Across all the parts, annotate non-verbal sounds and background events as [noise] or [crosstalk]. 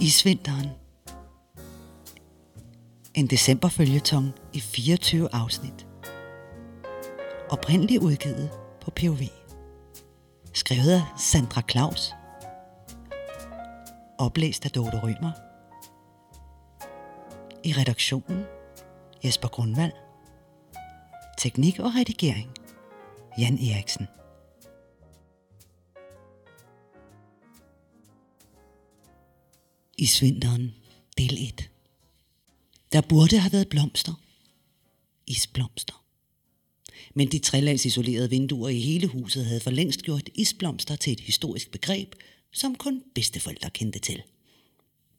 Isvinteren. En decemberfølgetong i 24 afsnit. Oprindeligt udgivet på POV. Skrevet af Sandra Claus. Oplæst af Dorte Rømer. I redaktionen Jesper Grundvald. Teknik og redigering Jan Eriksen. I svinteren, del 1. Der burde have været blomster. Isblomster. Men de trælags isolerede vinduer i hele huset havde for længst gjort isblomster til et historisk begreb, som kun bedsteforældre kendte til.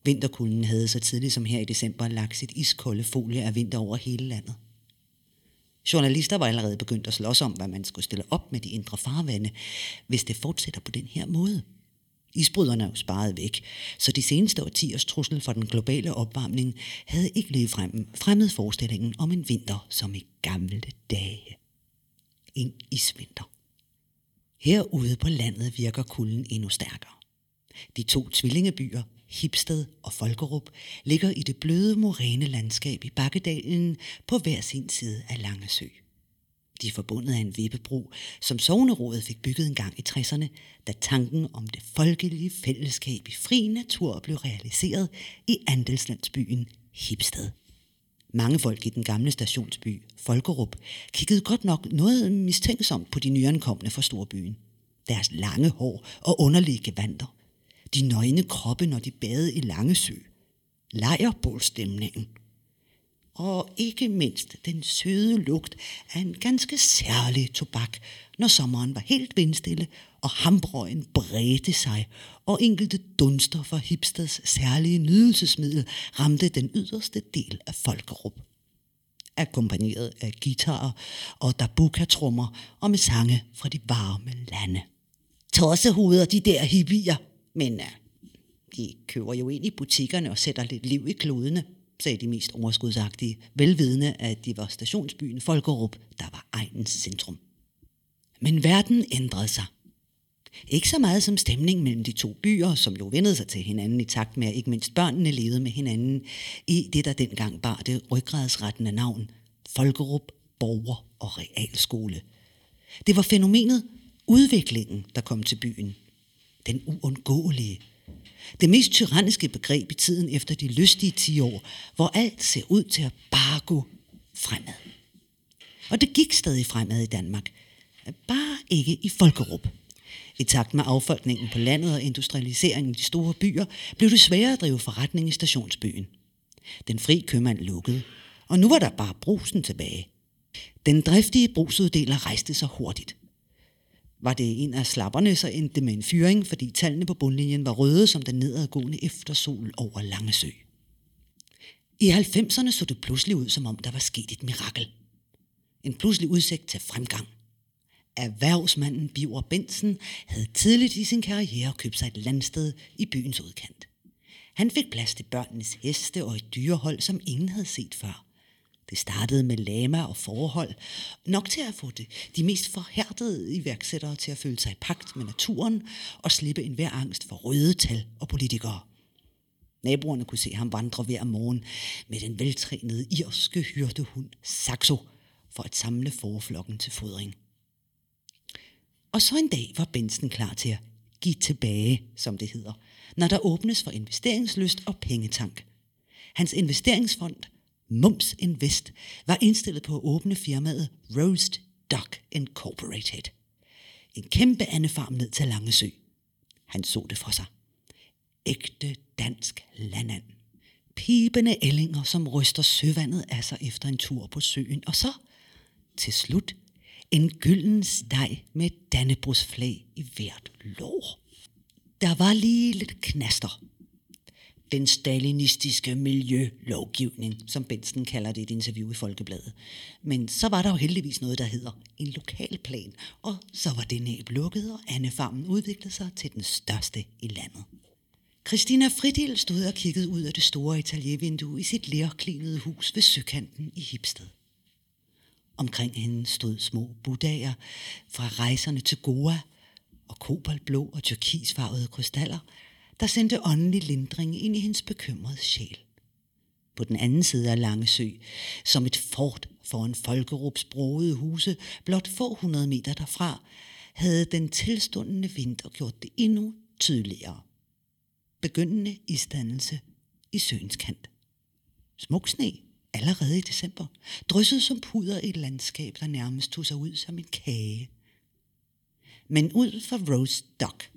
Vinterkulden havde så tidligt som her i december lagt sit iskolde folie af vinter over hele landet. Journalister var allerede begyndt at slås om, hvad man skulle stille op med de indre farvande, hvis det fortsætter på den her måde. Isbryderne er jo sparet væk, så de seneste årtiers trussel for den globale opvarmning havde ikke ligefrem fremmed forestillingen om en vinter som i gamle dage. En isvinter. Herude på landet virker kulden endnu stærkere. De to tvillingebyer, Hipsted og Folkerup, ligger i det bløde moræne landskab i Bakkedalen på hver sin side af Langesø. De er forbundet af en vippebro, som Sognerådet fik bygget en gang i 60'erne, da tanken om det folkelige fællesskab i fri natur blev realiseret i andelslandsbyen Hipsted. Mange folk i den gamle stationsby, Folkerup, kiggede godt nok noget mistænksomt på de nyankomne fra storbyen. Deres lange hår og underlige gevanter. De nøgne kroppe, når de badede i Langesø. Lejerbålstemningen – og ikke mindst den søde lugt af en ganske særlig tobak, når sommeren var helt vindstille, og hambrøgen bredte sig, og enkelte dunster fra hipsters særlige nydelsesmiddel ramte den yderste del af Folkerup. Akkompagneret af guitarer og dabuka-trummer og med sange fra de varme lande. Tossehoveder, de der hippier, men uh, de køber jo ind i butikkerne og sætter lidt liv i klodene – sagde de mest overskudsagtige, velvidende, at de var stationsbyen Folkerup, der var egens centrum. Men verden ændrede sig. Ikke så meget som stemning mellem de to byer, som jo vendede sig til hinanden i takt med, at ikke mindst børnene levede med hinanden i det, der dengang bar det ryggradsrettende navn Folkerup Borger- og Realskole. Det var fænomenet udviklingen, der kom til byen. Den uundgåelige, det mest tyranniske begreb i tiden efter de lystige 10 år, hvor alt ser ud til at bare gå fremad. Og det gik stadig fremad i Danmark. Bare ikke i Folkerup. I takt med affolkningen på landet og industrialiseringen i de store byer, blev det sværere at drive forretning i stationsbyen. Den fri købmand lukkede, og nu var der bare brusen tilbage. Den driftige brusuddeler rejste sig hurtigt. Var det en af slapperne, så endte det med en fyring, fordi tallene på bundlinjen var røde som den nedadgående eftersol over Langesø. I 90'erne så det pludselig ud, som om der var sket et mirakel. En pludselig udsigt til fremgang. Erhvervsmanden Biver Bensen havde tidligt i sin karriere købt sig et landsted i byens udkant. Han fik plads til børnenes heste og et dyrehold, som ingen havde set før – det startede med lama og forhold, nok til at få det, de mest forhærdede iværksættere til at føle sig i pagt med naturen og slippe enhver angst for røde tal og politikere. Naboerne kunne se ham vandre hver morgen med den veltrænede irske hyrdehund Saxo for at samle forflokken til fodring. Og så en dag var Benson klar til at give tilbage, som det hedder, når der åbnes for investeringslyst og pengetank. Hans investeringsfond Mums Invest var indstillet på at åbne firmaet Roast Duck Incorporated. En kæmpe andefarm ned til Langesø. Han så det for sig. Ægte dansk landand. Pibende ællinger, som ryster søvandet af sig efter en tur på søen. Og så, til slut, en gylden steg med dannebrugsflag i hvert lår. Der var lige lidt knaster, den stalinistiske miljølovgivning, som Benson kalder det i et interview i Folkebladet. Men så var der jo heldigvis noget, der hedder en lokalplan, og så var det næb lukket, og Anne-farmen udviklede sig til den største i landet. Christina Fridil stod og kiggede ud af det store ateliervindue i sit lærklinede hus ved søkanten i Hipsted. Omkring hende stod små budager fra rejserne til Goa og kobaltblå og turkisfarvede krystaller – der sendte åndelig lindring ind i hendes bekymrede sjæl. På den anden side af Lange Sø, som et fort foran Folkerups broede huse, blot få hundrede meter derfra, havde den tilstundende vinter gjort det endnu tydeligere. Begyndende isdannelse i søens kant. Smuk sne allerede i december, drysset som puder i et landskab, der nærmest tog sig ud som en kage. Men ud for Rose Dock,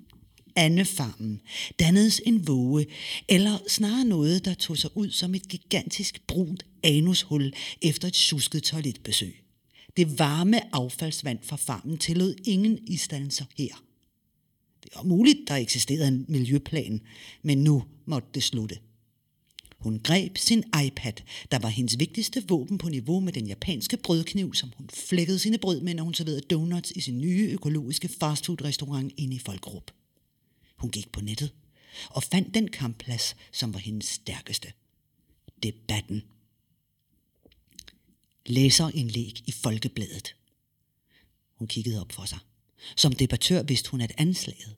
andefarmen dannedes en våge, eller snarere noget, der tog sig ud som et gigantisk brunt anushul efter et susket toiletbesøg. Det varme affaldsvand fra farmen tillod ingen isdannelser her. Det var muligt, der eksisterede en miljøplan, men nu måtte det slutte. Hun greb sin iPad, der var hendes vigtigste våben på niveau med den japanske brødkniv, som hun flækkede sine brød med, når hun serverede donuts i sin nye økologiske fastfood-restaurant inde i Folkrup. Hun gik på nettet og fandt den kampplads, som var hendes stærkeste. Debatten. Læserindlæg i Folkebladet. Hun kiggede op for sig. Som debattør vidste hun, at anslaget,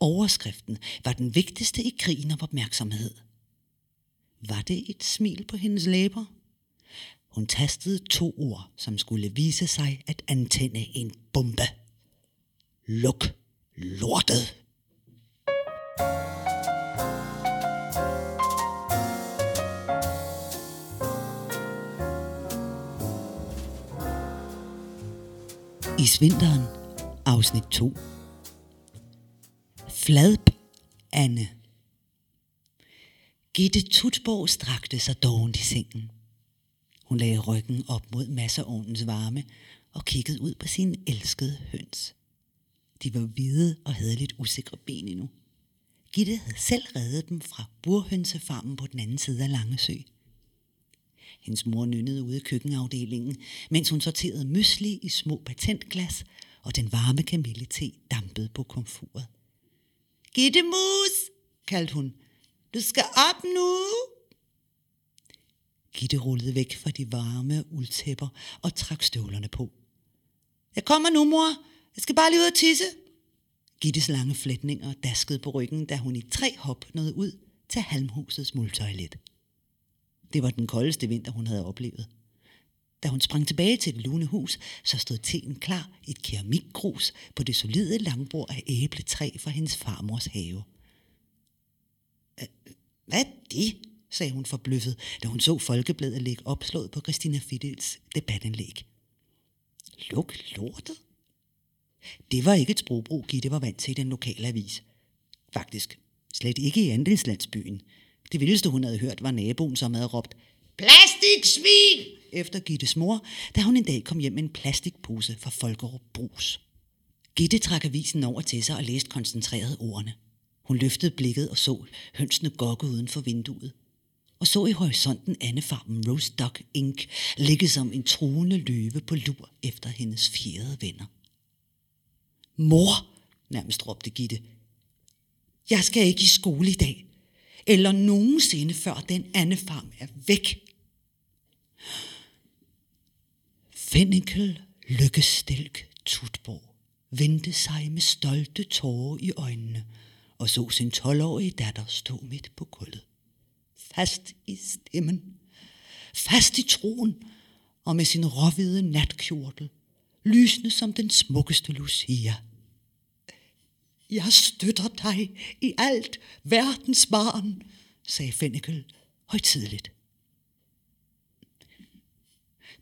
overskriften, var den vigtigste i krigen om opmærksomhed – var det et smil på hendes læber? Hun tastede to ord, som skulle vise sig at antænde en bombe. Luk lortet! I svinteren, afsnit 2. Fladb Anne Gitte Tutborg strakte sig dovent i sengen. Hun lagde ryggen op mod masseovnens varme og kiggede ud på sine elskede høns. De var hvide og havde lidt usikre ben endnu. Gitte havde selv reddet dem fra burhønsefarmen på den anden side af Langesø. Hendes mor nynnede ude i køkkenafdelingen, mens hun sorterede mysli i små patentglas, og den varme kamillete dampede på komfuret. Gitte mus, kaldte hun, du skal op nu! Gitte rullede væk fra de varme uldtæpper og trak støvlerne på. Jeg kommer nu, mor. Jeg skal bare lige ud og tisse. Gittes lange flætninger daskede på ryggen, da hun i tre hop nåede ud til halmhusets muldtoilet. Det var den koldeste vinter, hun havde oplevet. Da hun sprang tilbage til det lune hus, så stod teen klar i et keramikgrus på det solide langbord af æbletræ fra hendes farmors have. Hvad er det? sagde hun forbløffet, da hun så Folkebladet ligge opslået på Christina Fiddels debatindlæg. Luk lortet? Det var ikke et sprogbrug, Gitte var vant til i den lokale avis. Faktisk slet ikke i andelslandsbyen. Det vildeste, hun havde hørt, var naboen, som havde råbt, Plastiksvin! efter Gittes mor, da hun en dag kom hjem med en plastikpose fra Folkerup Brus. Gitte trak avisen over til sig og læste koncentreret ordene. Hun løftede blikket og så hønsene gokke uden for vinduet. Og så i horisonten andefarmen Rose Duck Inc. ligge som en truende løve på lur efter hendes fjerde venner. Mor, nærmest råbte Gitte. Jeg skal ikke i skole i dag. Eller nogensinde før den andefarm er væk. Fennikel Lykkestilk Tutborg vendte sig med stolte tårer i øjnene – og så sin 12-årige datter stå midt på gulvet. Fast i stemmen, fast i troen, og med sin råhvide natkjortel, lysende som den smukkeste Lucia. Jeg støtter dig i alt, verdens barn, sagde Fennekel højtidligt.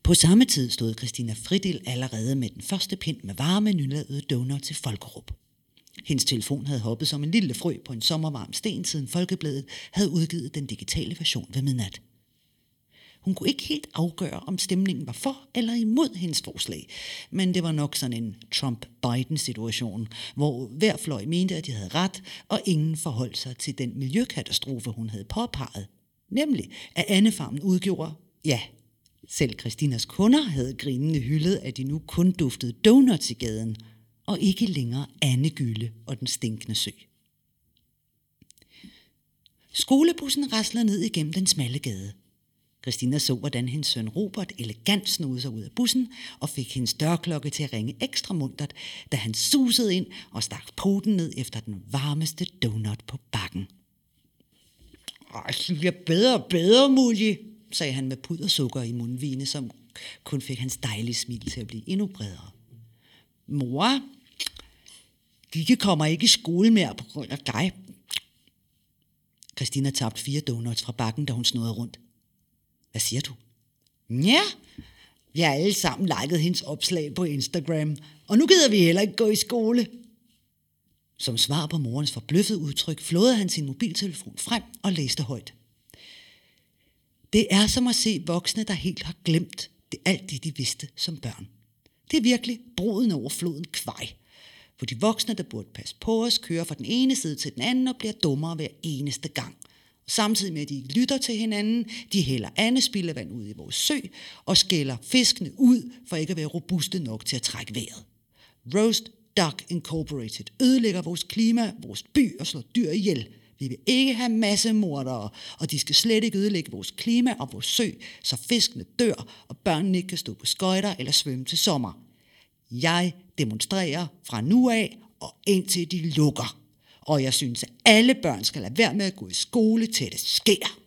På samme tid stod Christina Fridil allerede med den første pind med varme nyladede donor til Folkerup. Hendes telefon havde hoppet som en lille frø på en sommervarm sten, siden Folkebladet havde udgivet den digitale version ved midnat. Hun kunne ikke helt afgøre, om stemningen var for eller imod hendes forslag, men det var nok sådan en Trump-Biden-situation, hvor hver fløj mente, at de havde ret, og ingen forholdt sig til den miljøkatastrofe, hun havde påpeget. Nemlig, at Annefarmen udgjorde, ja, selv Christinas kunder havde grinende hyldet, at de nu kun duftede donuts i gaden – og ikke længere Anne Gylle og den stinkende sø. Skolebussen raslede ned igennem den smalle gade. Christina så, hvordan hendes søn Robert elegant snudede sig ud af bussen og fik hendes dørklokke til at ringe ekstra muntert, da han susede ind og stak poten ned efter den varmeste donut på bakken. det bliver bedre og bedre, Mulje, sagde han med pudersukker i mundvine, som kun fik hans dejlige smil til at blive endnu bredere. Mor, Gikke kommer ikke i skole mere på grund af dig. Christina tabte fire donuts fra bakken, da hun snodede rundt. Hvad siger du? Ja, vi har alle sammen liket hendes opslag på Instagram, og nu gider vi heller ikke gå i skole. Som svar på morens forbløffede udtryk, flåede han sin mobiltelefon frem og læste højt. Det er som at se voksne, der helt har glemt det alt det, de vidste som børn. Det er virkelig bruden over floden kvej. For de voksne, der burde passe på os, kører fra den ene side til den anden og bliver dummere hver eneste gang. Samtidig med, at de ikke lytter til hinanden, de hælder andet spildevand ud i vores sø og skælder fiskene ud for ikke at være robuste nok til at trække vejret. Roast Duck Incorporated ødelægger vores klima, vores by og slår dyr ihjel. Vi vil ikke have massemordere, og de skal slet ikke ødelægge vores klima og vores sø, så fiskene dør, og børnene ikke kan stå på skøjter eller svømme til sommer. Jeg demonstrerer fra nu af og indtil de lukker. Og jeg synes, at alle børn skal lade være med at gå i skole til det sker.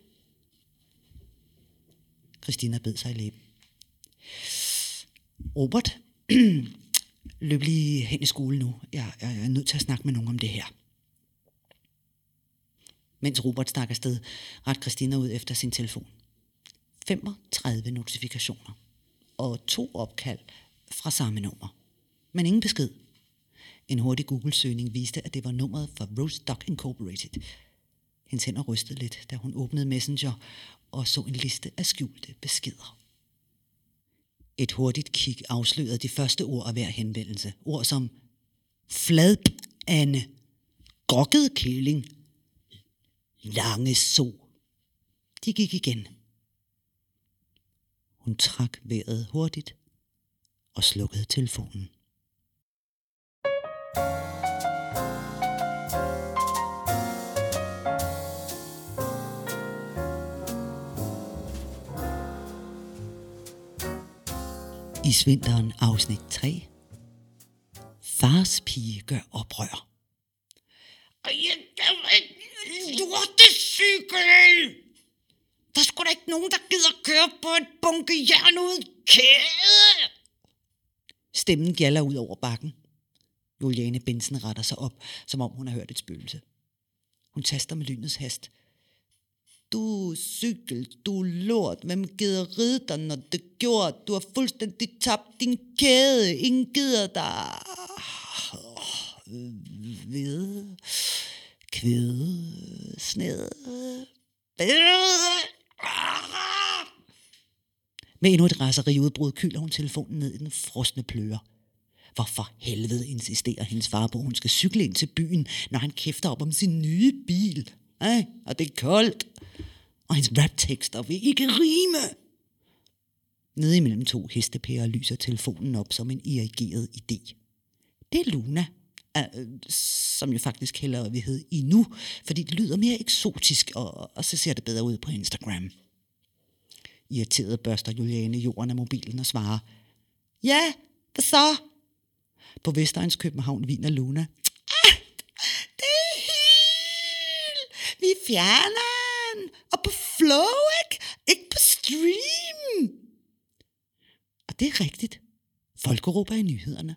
Christina bed sig i læben. Robert, [clears throat] løb lige hen i skole nu. Jeg, jeg er nødt til at snakke med nogen om det her. Mens Robert stak afsted, ret Christina ud efter sin telefon. 35 notifikationer og to opkald fra samme nummer. Men ingen besked. En hurtig Google-søgning viste, at det var nummeret for Rose Duck Incorporated. Hendes hænder rystede lidt, da hun åbnede Messenger og så en liste af skjulte beskeder. Et hurtigt kig afslørede de første ord af hver henvendelse. Ord som fladp Anne, gokket kæling, lange so. De gik igen. Hun trak vejret hurtigt og slukkede telefonen. I Vinteren, afsnit 3. Fars pige gør oprør. Lortecykel! Der skulle da ikke nogen, der gider køre på et bunke jern ud kæde. Stemmen gjaller ud over bakken. Juliane Bensen retter sig op, som om hun har hørt et spøgelse. Hun taster med lynets hast. Du cykel, du lort, hvem gider ride dig, når det er gjort? Du har fuldstændig tabt din kæde, ingen gider dig. Ved, kvæde, sned, med endnu et raseri udbrud kyler hun telefonen ned i den frosne pløre. Hvorfor helvede insisterer hendes far på, at hun skal cykle ind til byen, når han kæfter op om sin nye bil? Ej, og det er koldt. Og hans raptekster vil ikke rime. Nede imellem to hestepærer lyser telefonen op som en irrigeret idé. Det er Luna, øh, som jo faktisk hellere vil hedde Inu, fordi det lyder mere eksotisk, og, og så ser det bedre ud på Instagram. Irriteret børster Juliane jorden af mobilen og svarer, Ja, hvad så? På Vestegns København viner Luna. Ah, det er helt! Vi fjerner! Og på Flow, ikke? Ikke på Stream! Og det er rigtigt. Folk råber i nyhederne.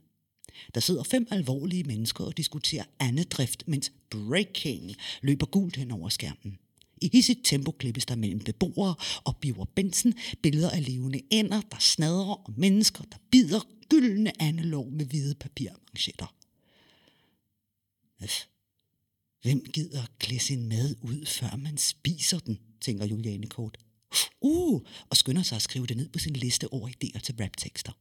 Der sidder fem alvorlige mennesker og diskuterer andedrift, mens breaking løber gult hen over skærmen. I hissigt tempo klippes der mellem beboere og biver Benson billeder af levende ænder, der snadrer og mennesker, der bider gyldne andelov med hvide papirmanchetter. Hvem gider klæde sin mad ud, før man spiser den, tænker Juliane kort. Uh, og skynder sig at skrive det ned på sin liste over idéer til raptekster.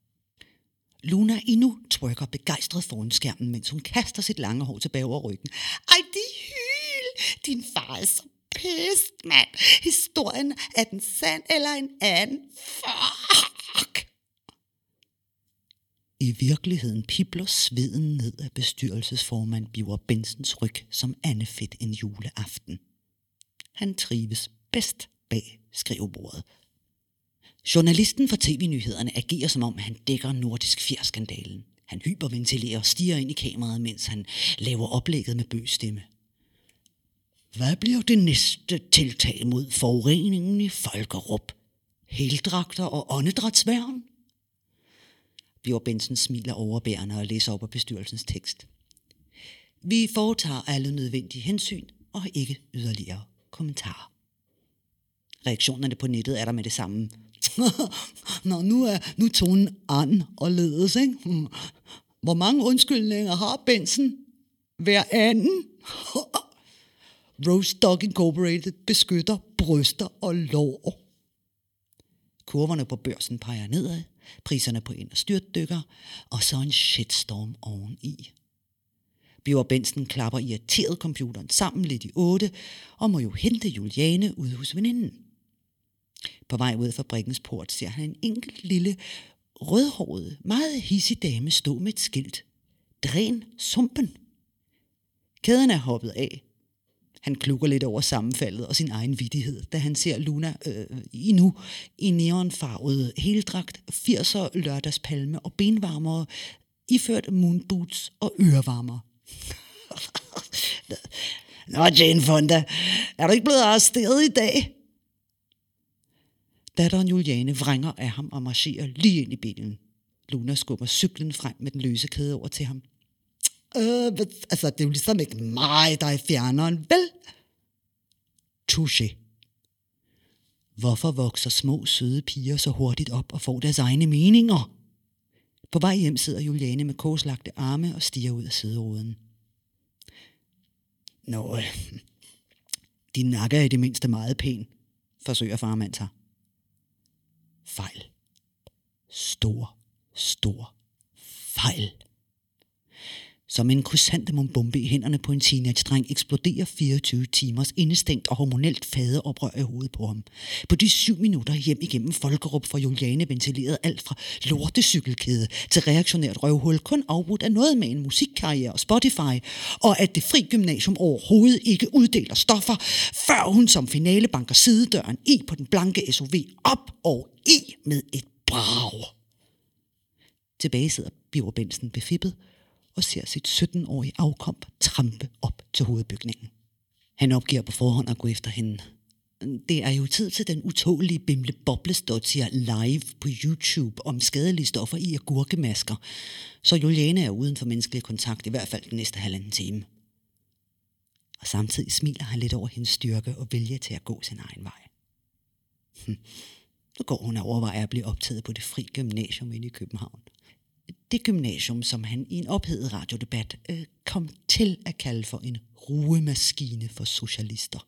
Luna endnu trykker begejstret foran skærmen, mens hun kaster sit lange hår tilbage over ryggen. Ej, de hyl! Din far er så pist, mand. Historien er den sand eller en anden. Fuck! I virkeligheden pibler sveden ned af bestyrelsesformand Biver Bensens ryg som andefedt en juleaften. Han trives bedst bag skrivebordet. Journalisten for tv-nyhederne agerer som om, han dækker nordisk fjerskandalen. Han hyperventilerer og stiger ind i kameraet, mens han laver oplægget med bøs stemme. Hvad bliver det næste tiltag mod forureningen i Folkerup? Heldragter og åndedrætsværn? Bjørn Benson smiler overbærende og læser op af bestyrelsens tekst. Vi foretager alle nødvendige hensyn og ikke yderligere kommentarer. Reaktionerne på nettet er der med det samme. [laughs] Nå, nu er nu er tonen an og ledes, ikke? [laughs] Hvor mange undskyldninger har Benson? Hver anden? [laughs] Rose Dog Incorporated beskytter bryster og lår. Kurverne på børsen peger nedad, priserne på ind- og styrtdykker, og så en shitstorm oveni. Bjørn Bensen klapper irriteret computeren sammen lidt i otte, og må jo hente Juliane ud hos veninden. På vej ud af fabrikkens port ser han en enkelt lille, rødhåret, meget hissig dame stå med et skilt. Dræn sumpen. Kæden er hoppet af. Han klukker lidt over sammenfaldet og sin egen vidighed, da han ser Luna øh, i nu i neonfarvet heldragt, 80'er lørdagspalme og benvarmere, iført moonboots og ørevarmer. [laughs] Nå, Jane Fonda, er du ikke blevet arresteret i dag? Datteren Juliane vrænger af ham og marcherer lige ind i bilen. Luna skubber cyklen frem med den løse kæde over til ham. Øh, altså, det er jo ligesom ikke mig, der er fjerneren, vel? Touché. Hvorfor vokser små, søde piger så hurtigt op og får deres egne meninger? På vej hjem sidder Juliane med korslagte arme og stiger ud af sideruden. Nå, øh, din nakke er i det mindste meget pæn, forsøger farmand sig. Fejl. Stor, stor fejl. Som en krysantemumbombe i hænderne på en teenage-dreng eksploderer 24 timers indestængt og hormonelt fadeoprør i hovedet på ham. På de syv minutter hjem igennem Folkerup fra Juliane ventileret alt fra lortecykelkæde til reaktionært røvhul, kun afbrudt af noget med en musikkarriere og Spotify, og at det fri gymnasium overhovedet ikke uddeler stoffer, før hun som finale banker sidedøren i på den blanke SUV op og i med et brag. Tilbage sidder Biver Bensen befippet, og ser sit 17-årige afkom trampe op til hovedbygningen. Han opgiver på forhånd at gå efter hende. Det er jo tid til den utålige Bimle Boblestottier live på YouTube om skadelige stoffer i agurkemasker, så Juliane er uden for menneskelig kontakt i hvert fald den næste halvanden time. Og samtidig smiler han lidt over hendes styrke og vilje til at gå sin egen vej. Hm. Nu går hun og overvejer at blive optaget på det fri gymnasium inde i København det gymnasium, som han i en ophedet radiodebat øh, kom til at kalde for en ruemaskine for socialister.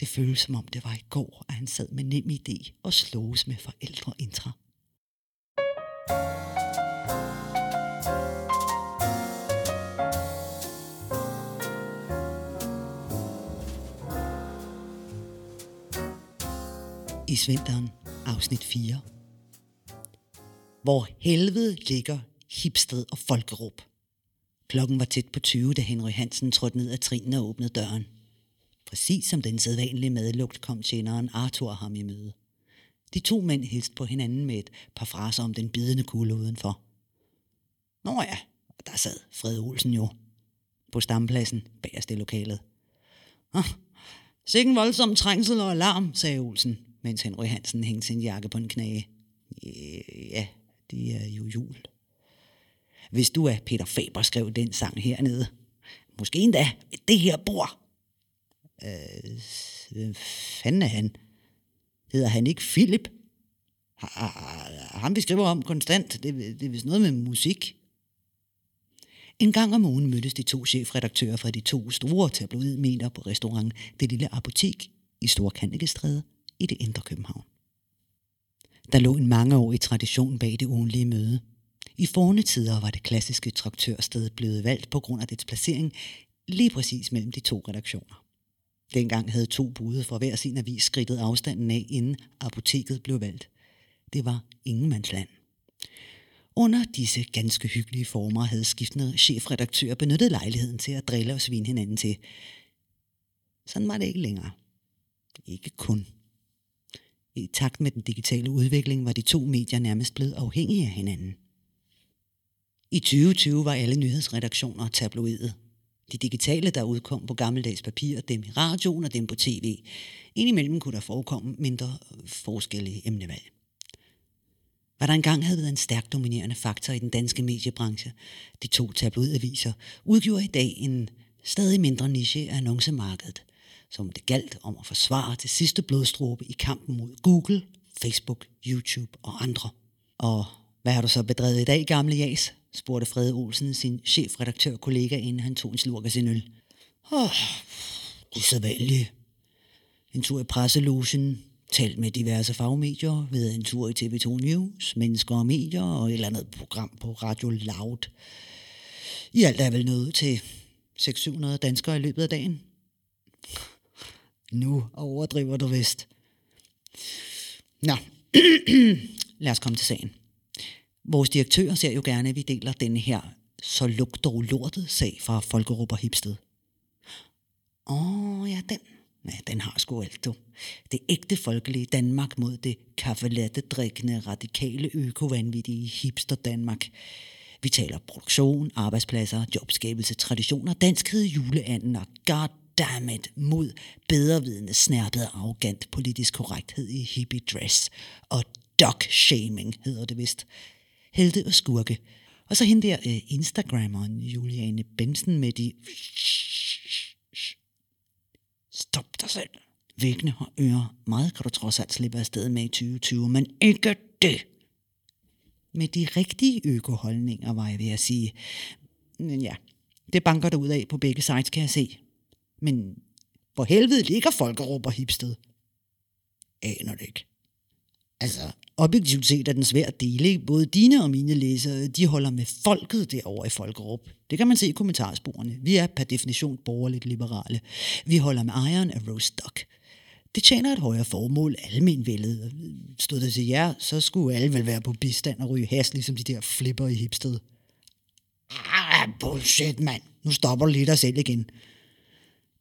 Det føles som om det var i går, at han sad med nem idé og slås med forældre intra. I Svinteren, afsnit 4 hvor helvede ligger Hipsted og Folkerup. Klokken var tæt på 20, da Henry Hansen trådte ned ad trinene og åbnede døren. Præcis som den sædvanlige madlugt kom tjeneren Arthur ham i møde. De to mænd hilste på hinanden med et par fraser om den bidende kulde udenfor. Nå ja, der sad Fred Olsen jo. På stampladsen bagerst i lokalet. Ah, sikke en voldsom trængsel og alarm, sagde Olsen, mens Henry Hansen hængte sin jakke på en knage. Ja, det er jo jul. Hvis du er Peter Faber, skrev den sang hernede. Måske endda det her bord. Øh, hvem fanden er han? Hedder han ikke Philip? Ham vi skriver om konstant. Det, det er vist noget med musik. En gang om ugen mødtes de to chefredaktører fra de to store tabloidmedier på restaurant Det Lille Apotek i Store i det indre København. Der lå en mangeårig tradition bag det ugenlige møde. I forne tider var det klassiske traktørsted blevet valgt på grund af dets placering lige præcis mellem de to redaktioner. Dengang havde to bude fra hver sin avis skridtet afstanden af, inden apoteket blev valgt. Det var ingenmandsland. Under disse ganske hyggelige former havde skiftende chefredaktører benyttet lejligheden til at drille og svine hinanden til. Sådan var det ikke længere. Ikke kun. I takt med den digitale udvikling var de to medier nærmest blevet afhængige af hinanden. I 2020 var alle nyhedsredaktioner tabloidet. De digitale, der udkom på gammeldags papir, dem i radioen og dem på tv. Indimellem kunne der forekomme mindre forskellige emnevalg. Hvad der engang havde været en stærk dominerende faktor i den danske mediebranche, de to tabloidaviser, udgjorde i dag en stadig mindre niche af annoncemarkedet, som det galt om at forsvare til sidste blodstråbe i kampen mod Google, Facebook, YouTube og andre. Og hvad har du så bedrevet i dag, gamle jas? spurgte Frede Olsen sin chefredaktør-kollega, inden han tog en slurk af sin øl. Åh, oh, det er så vanligt. En tur i presselogen, talt med diverse fagmedier, ved en tur i TV2 News, mennesker og medier og et eller andet program på Radio Loud. I alt er vel noget til 600 danskere i løbet af dagen. Nu overdriver du vist. Nå, [clears throat] lad os komme til sagen. Vores direktør ser jo gerne, at vi deler denne her så luk dog lortet sag fra Folkerup og Hipsted. Åh, oh, ja, den. Ja, den har sgu alt, du. Det ægte folkelige Danmark mod det kaffelatte-drikkende, radikale økovanvittige hipster Danmark. Vi taler produktion, arbejdspladser, jobskabelse, traditioner, danskhed, juleanden og goddammit mod bedrevidende, snærpet arrogant politisk korrekthed i hippie dress. Og dog shaming hedder det vist helte og skurke. Og så hende der øh, Instagrammeren Juliane Bensen med de... Stop dig selv. Væggene har ører. Meget kan du trods alt slippe afsted med i 2020, men ikke det. Med de rigtige økoholdninger, var jeg ved at sige. Men ja, det banker der ud af på begge sides, kan jeg se. Men hvor helvede ligger Folkerup og Hipsted? Aner det ikke. Altså, objektivt set er den svær at dele. Både dine og mine læsere, de holder med folket derovre i Folkerup. Det kan man se i kommentarsporene. Vi er per definition borgerligt liberale. Vi holder med ejeren af Rose Duck. Det tjener et højere formål, almenvældet. Stod det til jer, så skulle alle vel være på bistand og ryge has, ligesom de der flipper i hipsted. Ah, bullshit, mand. Nu stopper du lige dig selv igen.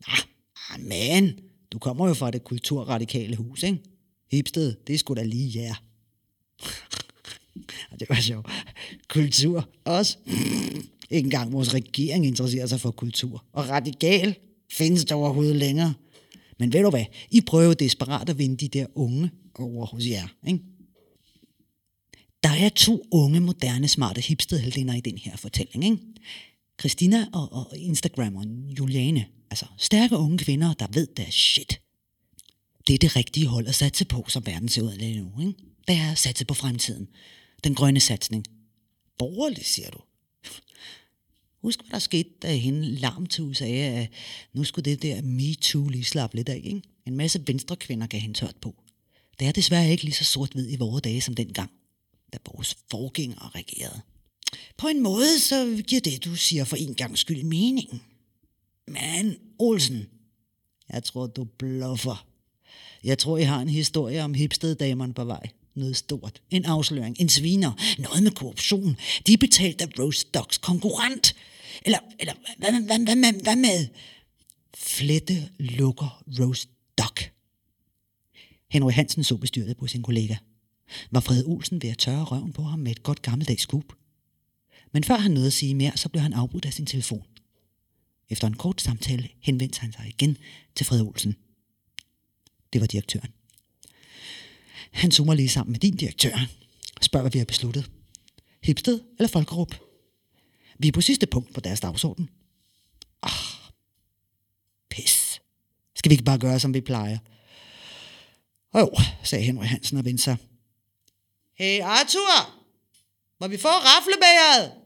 Ah, men du kommer jo fra det kulturradikale hus, ikke? Hipsted, det er sgu da lige jer. [laughs] Ah, det var sjovt. Kultur også. Ikke engang vores regering interesserer sig for kultur. Og radikal findes der overhovedet længere. Men ved du hvad? I prøver desperat at vinde de der unge over hos jer. Ikke? Der er to unge, moderne, smarte hipstedheldinder i den her fortælling. Ikke? Christina og, og Instagrammeren Juliane. Altså stærke unge kvinder, der ved deres shit det er det rigtige hold at satse på, som verden ser ud lige nu. Ikke? Det er at satse på fremtiden. Den grønne satsning. Borgerlig, siger du. Husk, hvad der skete, da hende larm til USA, at nu skulle det der MeToo lige slappe lidt af. Ikke? En masse venstre kvinder gav hende tørt på. Det er desværre ikke lige så sort-hvid i vores dage som dengang, da vores forgængere regerede. På en måde, så giver det, du siger for en gang skyld mening. Men, Olsen, jeg tror, du bluffer. Jeg tror, I har en historie om hipsteddamerne på vej. Noget stort. En afsløring. En sviner. Noget med korruption. De er betalt af Rose Dogs konkurrent. Eller, eller hvad, hvad, hvad, hvad, hvad, hvad med? Flette lukker Rose Dog. Henry Hansen så bestyret på sin kollega. Var Fred Olsen ved at tørre røven på ham med et godt gammeldags skub? Men før han nåede at sige mere, så blev han afbrudt af sin telefon. Efter en kort samtale henvendte han sig igen til Fred Olsen. Det var direktøren. Han zoomer lige sammen med din direktør. Spørger, hvad vi har besluttet. Hipsted eller Folkerup? Vi er på sidste punkt på deres dagsorden. Ah, pis. Skal vi ikke bare gøre, som vi plejer? Og jo, sagde Henry Hansen og vendte sig. Hey Arthur, må vi få raflebæret?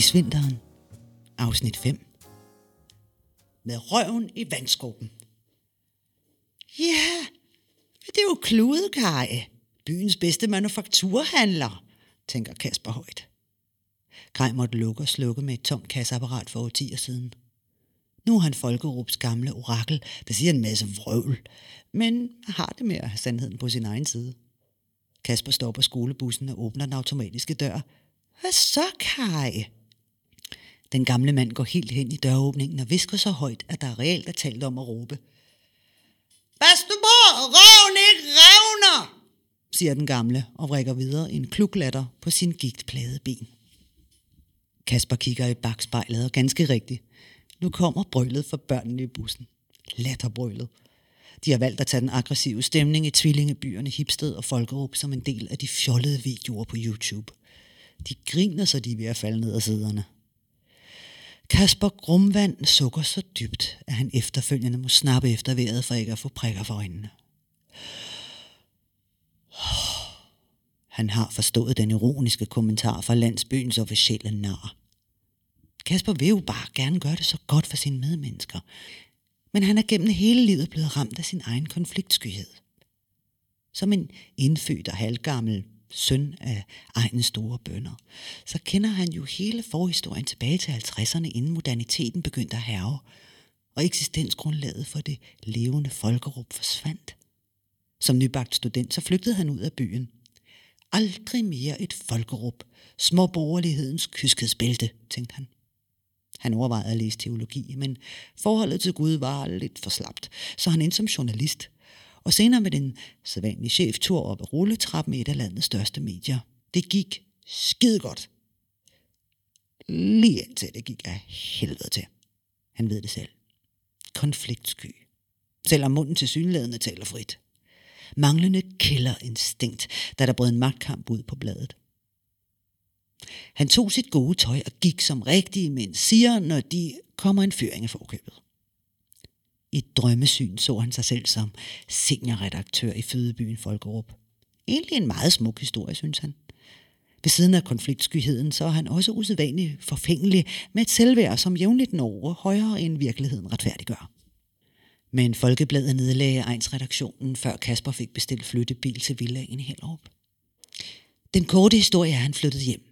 Isvinteren, afsnit 5. Med røven i vandskorpen. Ja, det er jo Kludekaj, byens bedste manufakturhandler, tænker Kasper højt. Grej måtte lukke og slukke med et tomt kasseapparat for årtier siden. Nu er han Folkerups gamle orakel, der siger en masse vrøvl, men har det med at have sandheden på sin egen side. Kasper stopper skolebussen og åbner den automatiske dør. Hvad så, Kai? Den gamle mand går helt hen i døråbningen og visker så højt, at der reelt er talt om at råbe. Pas du på, røven ikke revner, siger den gamle og rækker videre en kluklatter på sin gigtplade ben. Kasper kigger i bagspejlet og ganske rigtigt. Nu kommer brølet for børnene i bussen. Latterbrølet. De har valgt at tage den aggressive stemning i tvillingebyerne Hipsted og Folkerup som en del af de fjollede videoer på YouTube. De griner, så de er ved at falde ned af sæderne. Kasper Grumvand sukker så dybt, at han efterfølgende må snappe efter vejret for ikke at få prikker for øjnene. Han har forstået den ironiske kommentar fra landsbyens officielle nar. Kasper vil jo bare gerne gøre det så godt for sine medmennesker, men han er gennem hele livet blevet ramt af sin egen konfliktskyhed. Som en indfødt og halvgammel søn af egne store bønder, så kender han jo hele forhistorien tilbage til 50'erne, inden moderniteten begyndte at herve, og eksistensgrundlaget for det levende folkerup forsvandt. Som nybagt student, så flygtede han ud af byen. Aldrig mere et folkerup, småborgerlighedens kyskhedsbælte, tænkte han. Han overvejede at læse teologi, men forholdet til Gud var lidt for slapt, så han endte som journalist. Og senere med den sædvanlige cheftur op ad rulletrappen i et af landets største medier. Det gik skide godt. Lige indtil det gik af helvede til. Han ved det selv. Konfliktsky. Selvom munden til synlædende taler frit. Manglende killerinstinkt, da der brød en magtkamp ud på bladet. Han tog sit gode tøj og gik som rigtige mænd siger, når de kommer en fyring af forkøbet. I drømmesyn så han sig selv som seniorredaktør i fødebyen Folkerup. Egentlig en meget smuk historie, synes han. Ved siden af konfliktskyheden, så er han også usædvanligt forfængelig med et selvværd, som jævnligt når højere end virkeligheden retfærdiggør. Men Folkebladet nedlagde egensredaktionen, før Kasper fik bestilt flyttebil til villaen i Hellerup. Den korte historie er, at han flyttede hjem.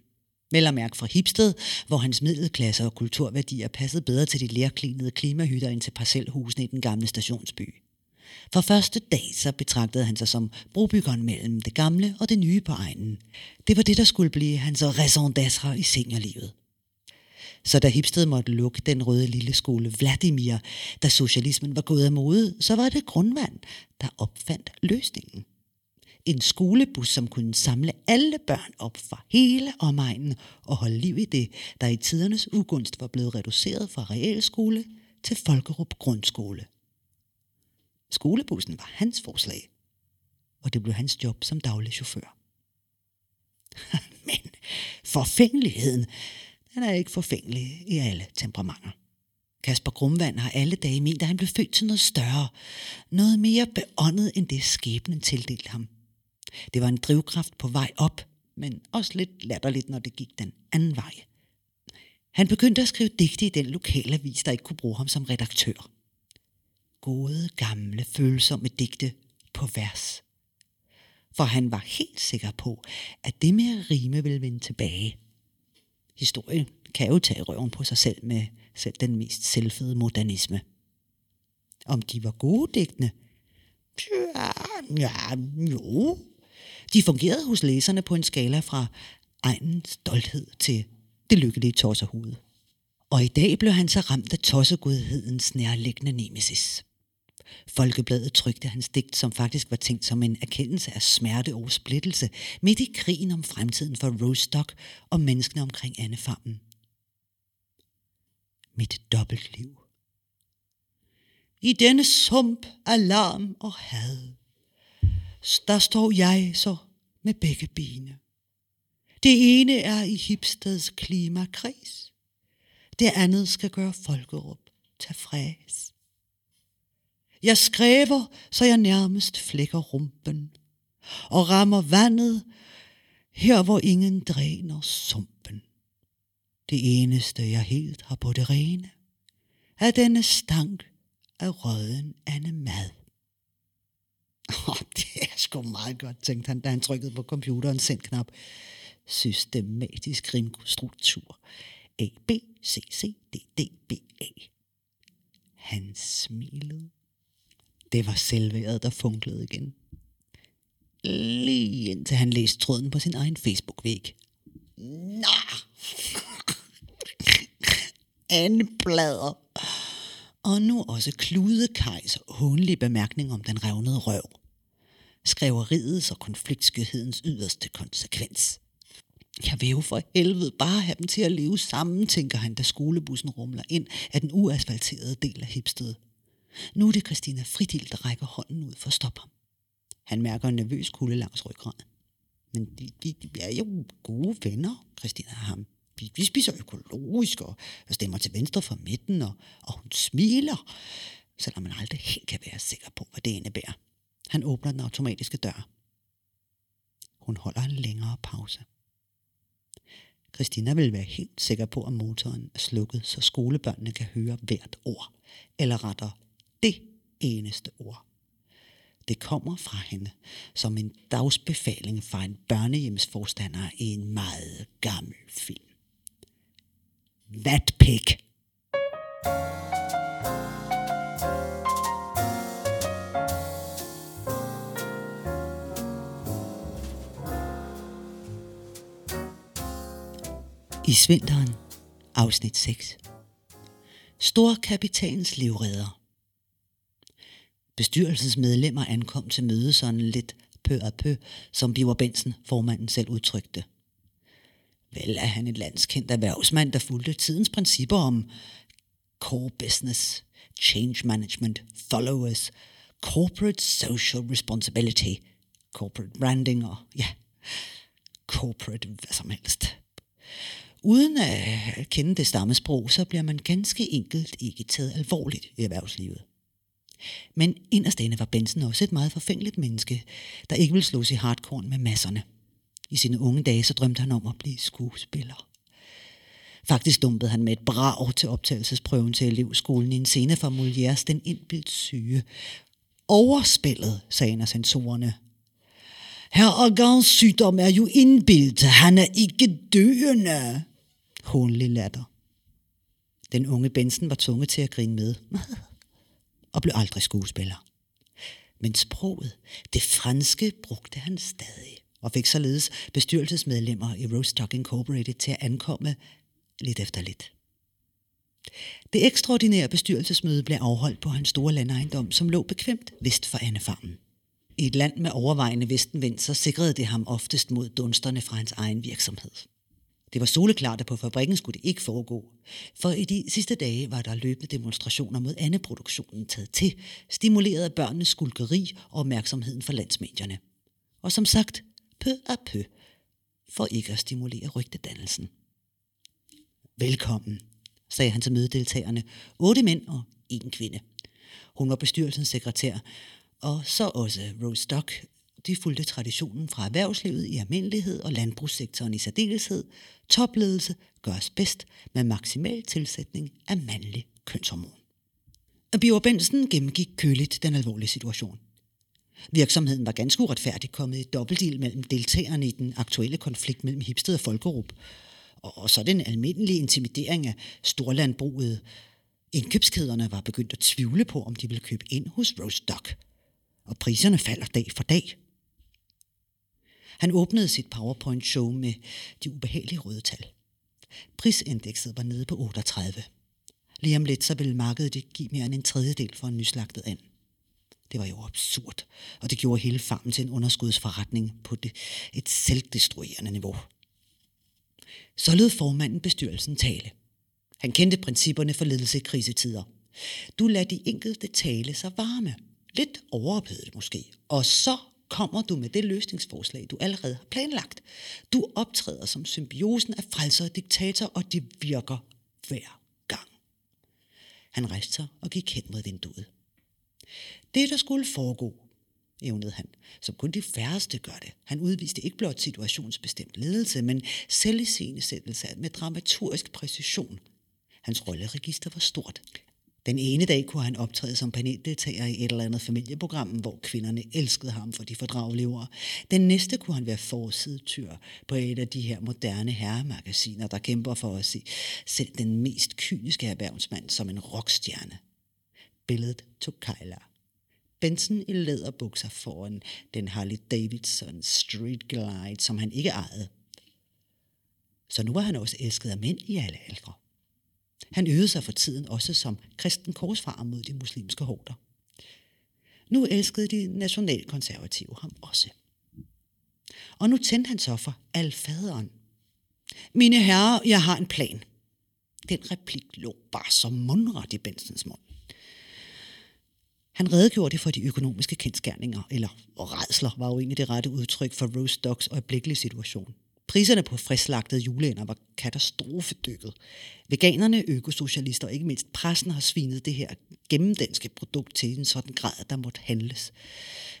Vel at mærke fra Hipsted, hvor hans middelklasse og kulturværdier passede bedre til de lærklinede klimahytter end til parcelhusene i den gamle stationsby. For første dag så betragtede han sig som brobyggeren mellem det gamle og det nye på egnen. Det var det, der skulle blive hans raison d'être i seniorlivet. Så da Hipsted måtte lukke den røde lille skole Vladimir, da socialismen var gået af mode, så var det grundvand, der opfandt løsningen. En skolebus, som kunne samle alle børn op fra hele omegnen og holde liv i det, der i tidernes ugunst var blevet reduceret fra realskole til Folkerup Grundskole. Skolebussen var hans forslag, og det blev hans job som daglig chauffør. [laughs] Men forfængeligheden, den er ikke forfængelig i alle temperamenter. Kasper Grumvand har alle dage ment, at han blev født til noget større, noget mere beåndet end det skæbnen tildelte ham. Det var en drivkraft på vej op, men også lidt latterligt, når det gik den anden vej. Han begyndte at skrive digte i den lokale avis, der ikke kunne bruge ham som redaktør. Gode, gamle, følsomme digte på vers. For han var helt sikker på, at det med at rime ville vende tilbage. Historien kan jo tage røven på sig selv med selv den mest selvfede modernisme. Om de var gode digtene? Ja, ja, jo, de fungerede hos læserne på en skala fra egen stolthed til det lykkelige tosserhoved. Og i dag blev han så ramt af tossegudhedens nærliggende nemesis. Folkebladet trykte hans digt, som faktisk var tænkt som en erkendelse af smerte og splittelse, midt i krigen om fremtiden for Rostock og menneskene omkring Annefarmen. Mit dobbeltliv. I denne sump af larm og had der står jeg så med begge bene. Det ene er i Hipsteds klimakris. Det andet skal gøre Folkerup fræs. Jeg skræver, så jeg nærmest flækker rumpen og rammer vandet her, hvor ingen dræner sumpen. Det eneste, jeg helt har på det rene, er denne stank af røden ande mad. Oh, [laughs] det er sgu meget godt, tænkte han, da han trykkede på computerens sendknap. Systematisk rimstruktur. A, B, C, C, D, D, B, A. Han smilede. Det var selvværet, der funklede igen. Lige indtil han læste tråden på sin egen Facebook-væg. Nå! [laughs] anblader. Og nu også Klude Kajs hånlige bemærkning om den revnede røv. Skreveriets og konfliktskyhedens yderste konsekvens. Jeg vil jo for helvede bare have dem til at leve sammen, tænker han, da skolebussen rumler ind af den uasfalterede del af Hipsted. Nu er det Christina Fridil, der rækker hånden ud for at stoppe ham. Han mærker en nervøs kulde langs ryggraden. Men de, de, de er jo gode venner, Christina og ham. Vi, vi spiser økologisk og stemmer til venstre for midten, og, og hun smiler, selvom man aldrig helt kan være sikker på, hvad det indebærer. Han åbner den automatiske dør. Hun holder en længere pause. Christina vil være helt sikker på, at motoren er slukket, så skolebørnene kan høre hvert ord. Eller retter det eneste ord. Det kommer fra hende som en dagsbefaling fra en børnehjemsforstander i en meget gammel film. Vatpik. I Svinteren, afsnit 6. Storkapitanens livredder. Bestyrelsesmedlemmer ankom til møde sådan lidt pø og pø, som Biver Bensen, formanden selv udtrykte. Vel er han en landskendt erhvervsmand, der fulgte tidens principper om core business, change management, followers, corporate social responsibility, corporate branding og ja, corporate hvad som helst. Uden at kende det stammesprog, så bliver man ganske enkelt ikke taget alvorligt i erhvervslivet. Men inderst inde var Benson også et meget forfængeligt menneske, der ikke ville slås i hardcore med masserne. I sine unge dage så drømte han om at blive skuespiller. Faktisk dumpede han med et brag til optagelsesprøven til elevskolen i en scene fra Molières Den indbildt syge. Overspillet, sagde en af censorerne. Herr Agans sygdom er jo indbildt. Han er ikke døende. Hånlig latter. Den unge Benson var tvunget til at grine med. [laughs] og blev aldrig skuespiller. Men sproget, det franske, brugte han stadig og fik således bestyrelsesmedlemmer i Rostock Incorporated til at ankomme lidt efter lidt. Det ekstraordinære bestyrelsesmøde blev afholdt på hans store landejendom, som lå bekvemt vest for Annefarmen. I et land med overvejende vestenvind, så sikrede det ham oftest mod dunsterne fra hans egen virksomhed. Det var soleklart, at på fabrikken skulle det ikke foregå, for i de sidste dage var der løbende demonstrationer mod andeproduktionen taget til, stimuleret af børnenes skulkeri og opmærksomheden for landsmedierne. Og som sagt, peu à peu, for ikke at stimulere rygtedannelsen. Velkommen, sagde han til mødedeltagerne. Otte mænd og en kvinde. Hun var bestyrelsens sekretær, og så også Rose Stock. De fulgte traditionen fra erhvervslivet i almindelighed og landbrugssektoren i særdeleshed. Topledelse gøres bedst med maksimal tilsætning af mandlig kønshormon. Bjørn Benson gennemgik køligt den alvorlige situation. Virksomheden var ganske uretfærdigt kommet i dobbeltdel mellem deltagerne i den aktuelle konflikt mellem Hipsted og Folkerup. Og så den almindelige intimidering af storlandbruget. Indkøbskæderne var begyndt at tvivle på, om de ville købe ind hos Rostock. Og priserne falder dag for dag. Han åbnede sit PowerPoint-show med de ubehagelige røde tal. Prisindekset var nede på 38. Lige om lidt så ville markedet give mere end en tredjedel for en nyslagtet and. Det var jo absurd, og det gjorde hele farmen til en underskudsforretning på det, et selvdestruerende niveau. Så lød formanden bestyrelsen tale. Han kendte principperne for ledelse i krisetider. Du lader de enkelte tale sig varme. Lidt overophedet måske. Og så kommer du med det løsningsforslag, du allerede har planlagt. Du optræder som symbiosen af frelser og diktator, og det virker hver gang. Han rejste sig og gik hen mod vinduet. Det, der skulle foregå, evnede han, som kun de færreste gør det. Han udviste ikke blot situationsbestemt ledelse, men selviscenesættelse med dramaturgisk præcision. Hans rolleregister var stort. Den ene dag kunne han optræde som paneldeltager i et eller andet familieprogram, hvor kvinderne elskede ham for de fordragelige Den næste kunne han være forsidetyr på et af de her moderne herremagasiner, der kæmper for at se selv den mest kyniske erhvervsmand som en rockstjerne. Billedet tog Kejler. Benson i læderbukser foran den Harley Davidson Street Glide, som han ikke ejede. Så nu var han også elsket af mænd i alle aldre. Han øvede sig for tiden også som kristen korsfarer mod de muslimske horder. Nu elskede de nationalkonservative ham også. Og nu tændte han så for alfaderen. Mine herrer, jeg har en plan. Den replik lå bare som mundret i Bensens mund. Han redegjorde det for de økonomiske kendskærninger, eller redsler var jo egentlig det rette udtryk for Rose Dogs øjeblikkelige situation. Priserne på frislagtede juleænder var katastrofedykket. Veganerne, økosocialister og ikke mindst pressen har svinet det her gennemdanske produkt til en sådan grad, at der måtte handles.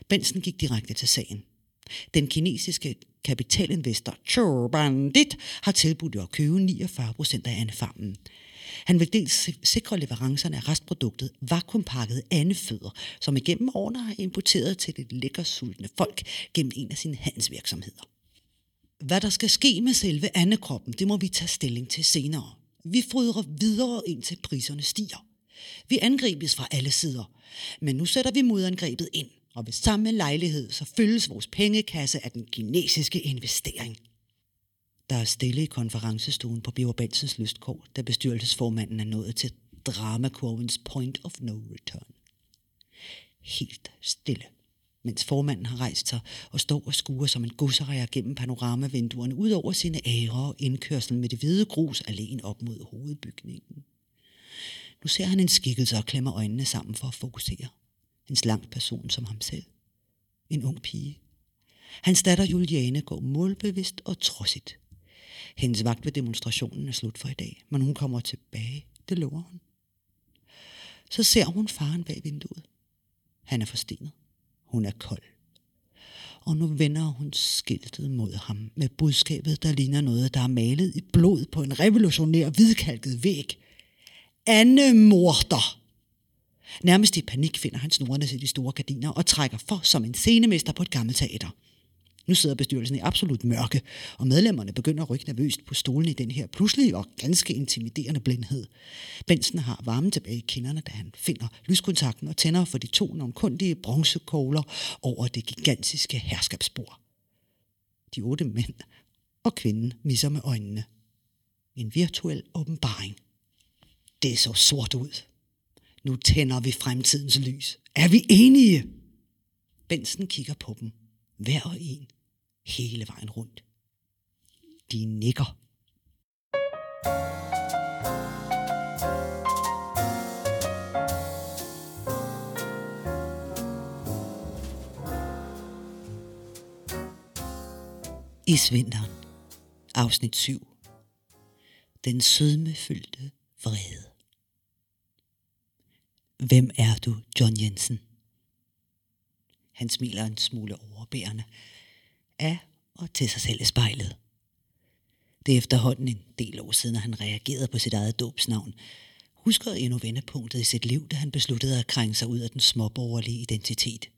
Bensen gik direkte til sagen. Den kinesiske kapitalinvestor Chu Bandit har tilbudt at købe 49 procent af andefarmen. Han vil dels sikre leverancerne af restproduktet vakuumpakket andefødder, som igennem årene har importeret til det lækker sultne folk gennem en af sine handelsvirksomheder. Hvad der skal ske med selve andekroppen, det må vi tage stilling til senere. Vi fryder videre indtil priserne stiger. Vi angribes fra alle sider, men nu sætter vi modangrebet ind, og ved samme lejlighed så fyldes vores pengekasse af den kinesiske investering. Der er stille i konferencestuen på Biver Bensens lystkår, da bestyrelsesformanden er nået til dramakurvens point of no return. Helt stille mens formanden har rejst sig og står og skuer som en gusserejer gennem panoramavinduerne ud over sine ære og indkørsel med det hvide grus alene op mod hovedbygningen. Nu ser han en skikkelse og klemmer øjnene sammen for at fokusere. En slank person som ham selv. En ung pige. Hans datter Juliane går målbevidst og trodsigt. Hendes vagt ved demonstrationen er slut for i dag, men hun kommer tilbage. Det lover hun. Så ser hun faren bag vinduet. Han er forstenet. Hun er kold. Og nu vender hun skiltet mod ham med budskabet, der ligner noget, der er malet i blod på en revolutionær hvidkalket væg. Anne morter! Nærmest i panik finder han snorene til de store gardiner og trækker for som en scenemester på et gammelt teater. Nu sidder bestyrelsen i absolut mørke, og medlemmerne begynder at rykke nervøst på stolen i den her pludselige og ganske intimiderende blindhed. Bensen har varmen tilbage i kinderne, da han finder lyskontakten og tænder for de to nonkundige bronzekogler over det gigantiske herskabsbord. De otte mænd og kvinden misser med øjnene. En virtuel åbenbaring. Det så sort ud. Nu tænder vi fremtidens lys. Er vi enige? Bensen kigger på dem. Hver og en hele vejen rundt. De nikker. Isvinteren, afsnit 7. Den sødmefyldte vrede. Hvem er du, John Jensen? Han smiler en smule overbærende af og til sig selv i spejlet. Det er efterhånden en del år siden, at han reagerede på sit eget dåbsnavn. Husker endnu vendepunktet i sit liv, da han besluttede at krænge sig ud af den småborgerlige identitet.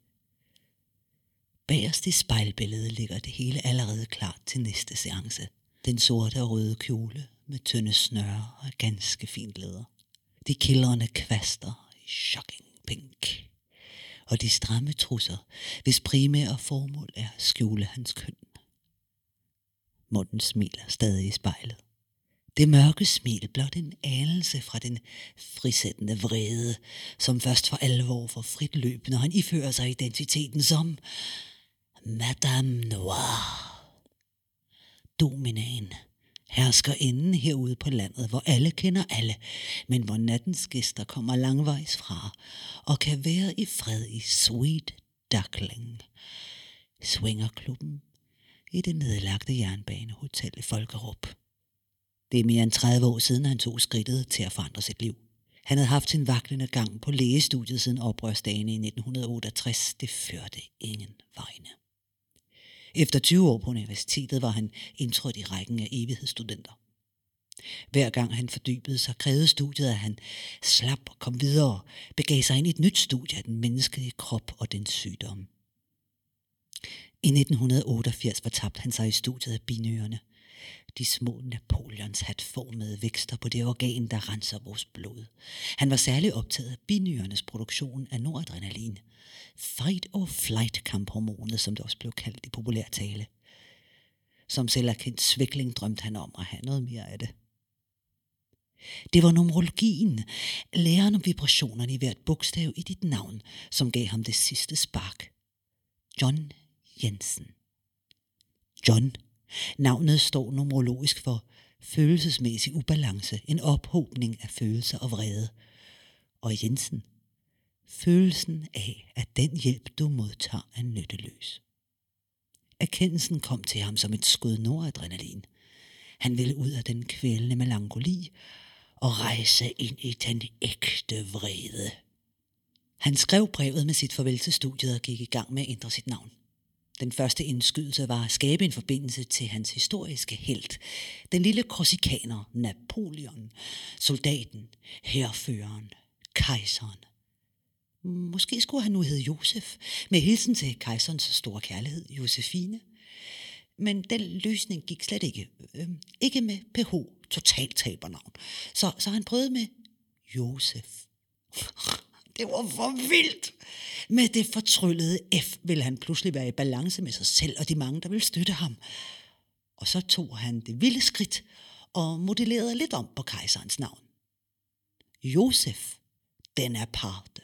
Bagerst i spejlbilledet ligger det hele allerede klart til næste seance. Den sorte og røde kjole med tynde snøre og ganske fint læder. De kildrende kvaster i shocking pink og de stramme trusser, hvis primære formål er at skjule hans køn. Munden smiler stadig i spejlet. Det mørke smil blot en anelse fra den frisættende vrede, som først for alvor får frit løb, når han ifører sig identiteten som Madame Noir. Dominaen hersker inden herude på landet, hvor alle kender alle, men hvor nattens gæster kommer langvejs fra og kan være i fred i Sweet Duckling. Swingerklubben i det nedlagte jernbanehotel i Folkerup. Det er mere end 30 år siden, han tog skridtet til at forandre sit liv. Han havde haft sin vaklende gang på lægestudiet siden oprørsdagen i 1968. Det førte ingen vegne. Efter 20 år på universitetet var han indtrådt i rækken af evighedsstudenter. Hver gang han fordybede sig, krævede studiet, at han slap og kom videre, begav sig ind i et nyt studie af den menneskelige krop og dens sygdomme. I 1988 fortabte han sig i studiet af binyrerne. De små Napoleons hatformede vækster på det organ, der renser vores blod. Han var særlig optaget af binyrernes produktion af noradrenalin. Fight or flight kamphormonet, som det også blev kaldt i populær tale. Som selverkendt svikling drømte han om at have noget mere af det. Det var numerologien, læren om vibrationerne i hvert bogstav i dit navn, som gav ham det sidste spark. John Jensen. John. Navnet står numerologisk for følelsesmæssig ubalance, en ophobning af følelser og vrede. Og Jensen. Følelsen af, at den hjælp, du modtager, er nytteløs. Erkendelsen kom til ham som et skud noradrenalin. Han ville ud af den kvælende melankoli og rejse ind i den ægte vrede. Han skrev brevet med sit farvel til studiet og gik i gang med at ændre sit navn. Den første indskydelse var at skabe en forbindelse til hans historiske held. Den lille korsikaner, Napoleon, soldaten, herføreren, kejseren. Måske skulle han nu hedde Josef, med hilsen til kejserens store kærlighed, Josefine. Men den løsning gik slet ikke. Øh, ikke med PH, totalt tabernavn. Så, så han prøvede med Josef. Det var for vildt. Med det fortryllede F ville han pludselig være i balance med sig selv og de mange, der ville støtte ham. Og så tog han det vilde skridt og modellerede lidt om på kejserens navn. Josef, den er parte.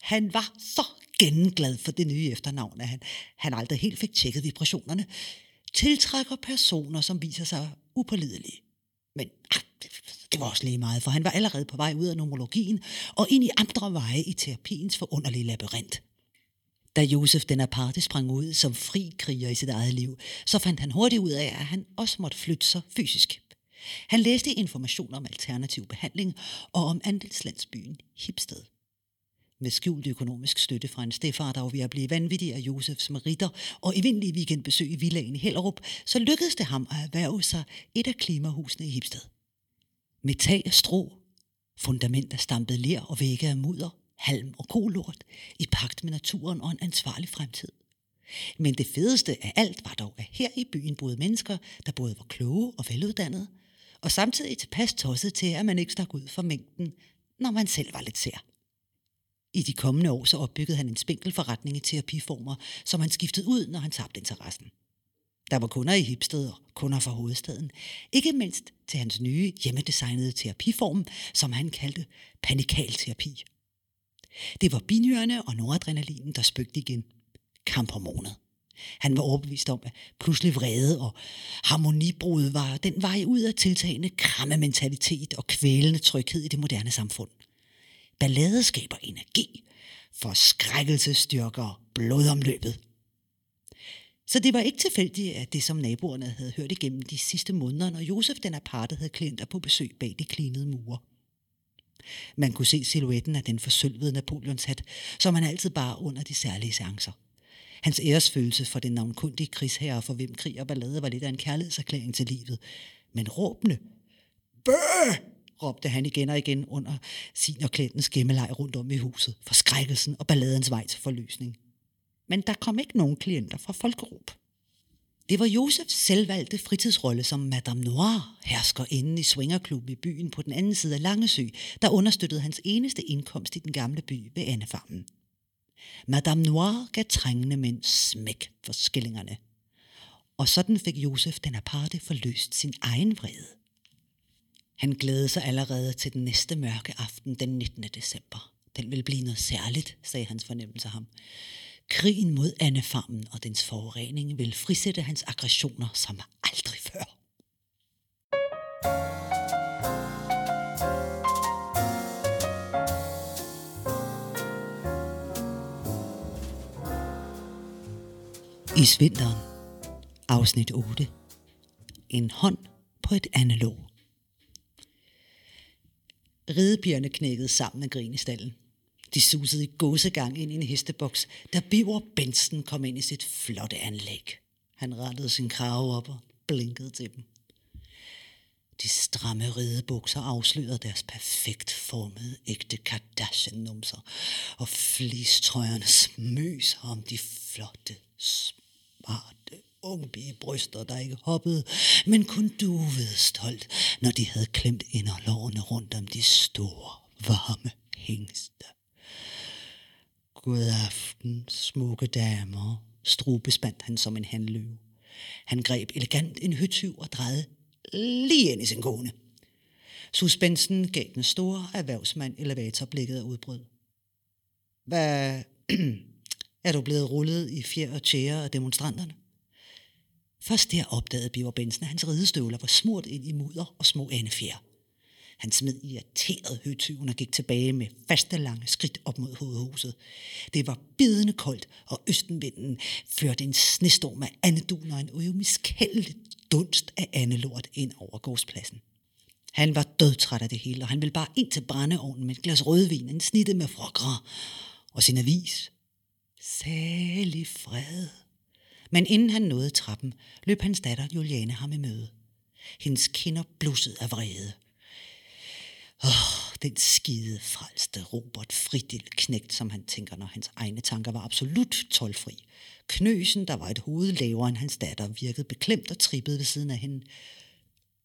Han var så genglad for det nye efternavn, at han, han aldrig helt fik tjekket vibrationerne. Tiltrækker personer, som viser sig upålidelige. Men ah, det var også lige meget, for han var allerede på vej ud af nomologien og ind i andre veje i terapiens forunderlige labyrint. Da Josef den aparte sprang ud som fri kriger i sit eget liv, så fandt han hurtigt ud af, at han også måtte flytte sig fysisk. Han læste information om alternativ behandling og om andelslandsbyen Hipsted. Med skjult økonomisk støtte fra en stefar, der var ved at blive vanvittig af Josefs meritter og evindelige weekendbesøg i villaen i Hellerup, så lykkedes det ham at erhverve sig et af klimahusene i Hipsted. Med tag af strå, fundament af stampet ler og vægge af mudder, halm og kolort, i pagt med naturen og en ansvarlig fremtid. Men det fedeste af alt var dog, at her i byen boede mennesker, der både var kloge og veluddannede, og samtidig tilpas tosset til, at man ikke stak ud for mængden, når man selv var lidt sær. I de kommende år så opbyggede han en spinkel forretning i terapiformer, som han skiftede ud, når han tabte interessen. Der var kunder i Hipsted og kunder fra hovedstaden. Ikke mindst til hans nye hjemmedesignede terapiform, som han kaldte panikalterapi. Det var binyrerne og noradrenalinen, der spøgte igen. Kamphormonet. Han var overbevist om, at pludselig vrede og harmonibrud var den vej ud af tiltagende krammementalitet og kvælende tryghed i det moderne samfund. Ballade skaber energi, forskrækkelse styrker blodomløbet. Så det var ikke tilfældigt, at det som naboerne havde hørt igennem de sidste måneder, når Josef den aparte havde klienter på besøg bag de klinede mure. Man kunne se silhuetten af den forsølvede Napoleonshat, som han altid bar under de særlige seancer. Hans æresfølelse for den navnkundige krigsherre, for hvem krig og ballade var lidt af en kærlighedserklæring til livet. Men råbende, Bøh! Råbte han igen og igen under sin og klædtens gemmeleg rundt om i huset, for skrækkelsen og balladens vej til forløsning. Men der kom ikke nogen klienter fra Folkerup. Det var Josefs selvvalgte fritidsrolle som Madame Noir, hersker inden i swingerklubben i byen på den anden side af Langesø, der understøttede hans eneste indkomst i den gamle by ved Annefarmen. Madame Noir gav trængende mænd smæk for skillingerne. Og sådan fik Josef den aparte forløst sin egen vrede. Han glædede sig allerede til den næste mørke aften den 19. december. Den vil blive noget særligt, sagde hans fornemmelse ham. Krigen mod Annefarmen og dens forurening vil frisætte hans aggressioner som aldrig før. I svinteren, afsnit 8. En hånd på et analog. Ridepigerne knækkede sammen af grin i stallen. De susede i gåsegang ind i en hesteboks, da Biver Benson kom ind i sit flotte anlæg. Han rettede sin krave op og blinkede til dem. De stramme ridebukser afslørede deres perfekt formede ægte Kardashian-numser, og flistrøjerne smøs om de flotte, smarte unge bryster, der ikke hoppede, men kun duvede stolt, når de havde klemt inderlårene rundt om de store, varme hængste. God aften, smukke damer, strubespandt han som en handløve. Han greb elegant en høtyv og drejede lige ind i sin kone. Suspensen gav den store erhvervsmand elevatorblikket af udbrud. Hvad [clears throat] er du blevet rullet i fjer og tjære af demonstranterne? Først der opdagede Biver Benson, at hans ridestøvler var smurt ind i mudder og små andefjer. Han smed irriteret høtyven og gik tilbage med faste lange skridt op mod hovedhuset. Det var bidende koldt, og østenvinden førte en snestorm af andedun og en uimiskældelig dunst af andelort ind over gårdspladsen. Han var dødtræt af det hele, og han ville bare ind til brændeovnen med et glas rødvin, en snitte med frogre og sin avis. Særlig fred. Men inden han nåede trappen, løb hans datter Juliane ham i møde. Hendes kinder blussede af vrede. Åh, den skide frelste Robert Fridil knægt, som han tænker, når hans egne tanker var absolut tolvfri. Knøsen, der var et hoved lavere end hans datter, virkede beklemt og trippede ved siden af hende.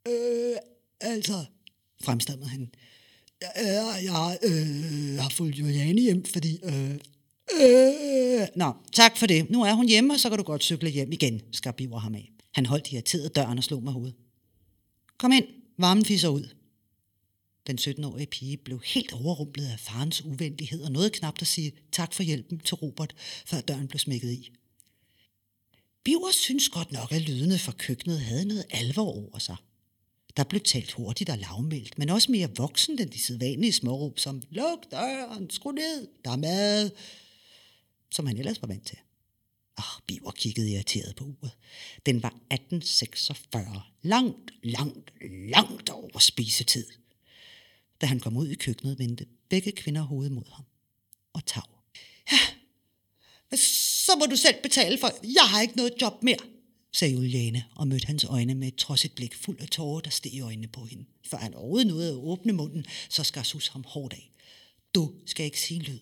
Øh, altså, fremstammede han. Jeg, jeg øh, har fulgt Juliane hjem, fordi... Øh, øh. Nå, tak for det. Nu er hun hjemme, og så kan du godt cykle hjem igen, skar Biver ham af. Han holdt irriteret døren og slog med hovedet. Kom ind, varmen fisser ud. Den 17-årige pige blev helt overrumplet af farens uvenlighed og nåede knapt at sige tak for hjælpen til Robert, før døren blev smækket i. Biver synes godt nok, at lydene fra køkkenet havde noget alvor over sig. Der blev talt hurtigt og lavmældt, men også mere voksen end de sædvanlige småråb som luk døren, skru ned, der er mad, som han ellers var vant til. Åh, oh, Biver kiggede irriteret på uret. Den var 1846. Langt, langt, langt over spisetid. Da han kom ud i køkkenet, vendte begge kvinder hovedet mod ham og tav. Ja, så må du selv betale for, jeg har ikke noget job mere, sagde Juliane og mødte hans øjne med et trodsigt blik fuld af tårer, der steg i øjnene på hende. For han overhovedet nåede at åbne munden, så skar Sus ham hårdt af. Du skal ikke sige lyd.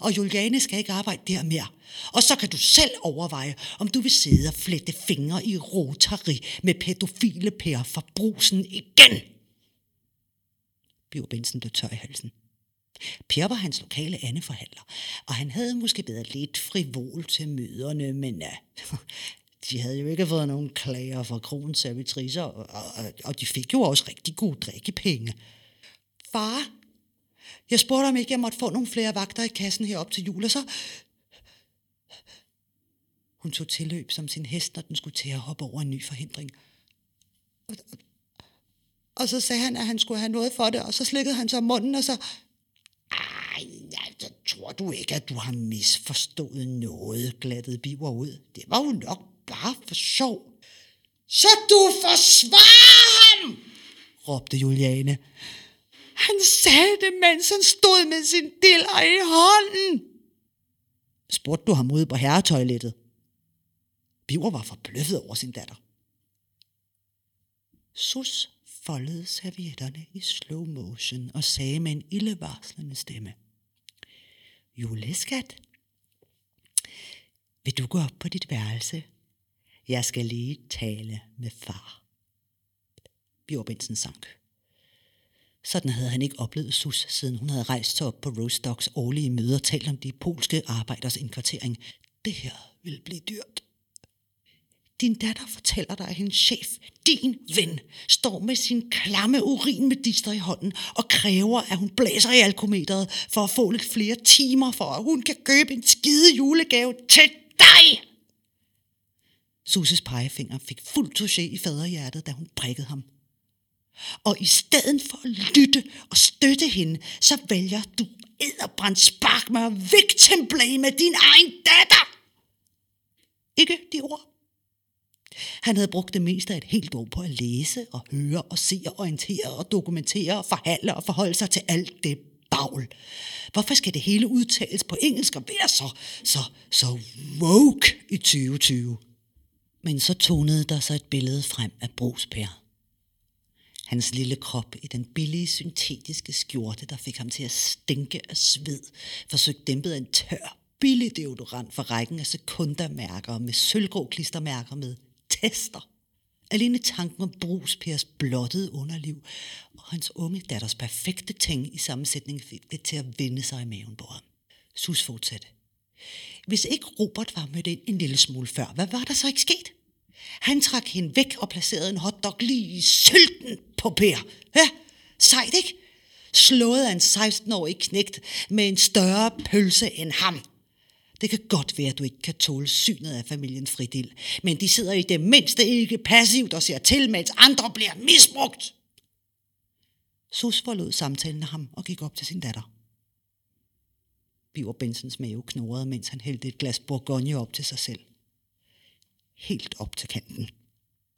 Og Juliane skal ikke arbejde der mere. Og så kan du selv overveje, om du vil sidde og flette fingre i rotari med pædofile pære fra brusen igen. Biver Benson blev tør i halsen. Per var hans lokale andeforhandler, og han havde måske været lidt frivol til møderne, men uh, [laughs] de havde jo ikke fået nogen klager fra kronens servitriser, og, og, og de fik jo også rigtig gode drikkepenge. Far, jeg spurgte om ikke jeg måtte få nogle flere vagter i kassen herop til jul, og så... Hun tog tilløb som sin hest, når den skulle til at hoppe over en ny forhindring. Og, og så sagde han, at han skulle have noget for det, og så slikkede han sig om munden, og så... Ej, jeg tror du ikke, at du har misforstået noget, glattede Biver ud. Det var jo nok bare for sjov. Så du forsvarer ham, råbte Juliane. Han sagde det, mens han stod med sin diller i hånden. Spurgte du ham ude på herretoilettet? Biver var forbløffet over sin datter. Sus foldede servietterne i slow motion og sagde med en ildevarslende stemme. Juleskat, vil du gå op på dit værelse? Jeg skal lige tale med far. Bjørbensen sank. Sådan havde han ikke oplevet Sus, siden hun havde rejst sig op på Rostocks årlige møder og talt om de polske arbejders indkvartering. Det her vil blive dyrt. Din datter fortæller dig, at hendes chef, din ven, står med sin klamme urin med dister i hånden og kræver, at hun blæser i alkometeret for at få lidt flere timer, for at hun kan købe en skide julegave til dig. Suses pegefinger fik fuld touché i faderhjertet, da hun prikkede ham. Og i stedet for at lytte og støtte hende, så vælger du edderbrændt spark med at victim blame din egen datter. Ikke de ord. Han havde brugt det meste af et helt år på at læse og høre og se og orientere og dokumentere og forhandle og forholde sig til alt det bagl. Hvorfor skal det hele udtales på engelsk og være så, så, så woke i 2020? Men så tonede der sig et billede frem af Brugsper. Hans lille krop i den billige syntetiske skjorte, der fik ham til at stinke af sved, forsøgte dæmpet af en tør, billig deodorant for rækken af sekundamærker med sølvgrå klistermærker med tester. Alene tanken om Brugs Pers blottede underliv og hans unge datters perfekte ting i sammensætning fik det til at vende sig i maven på ham. Sus fortsatte. Hvis ikke Robert var mødt ind en lille smule før, hvad var der så ikke sket? Han trak hende væk og placerede en hotdog lige i sylten på Per. Ja, sejt ikke? Slået af en 16-årig knægt med en større pølse end ham. Det kan godt være, at du ikke kan tåle synet af familien Fridil, men de sidder i det mindste ikke passivt og ser til, mens andre bliver misbrugt. Sus forlod samtalen af ham og gik op til sin datter. Biver Bensens mave knurrede, mens han hældte et glas bourgogne op til sig selv. Helt op til kanten.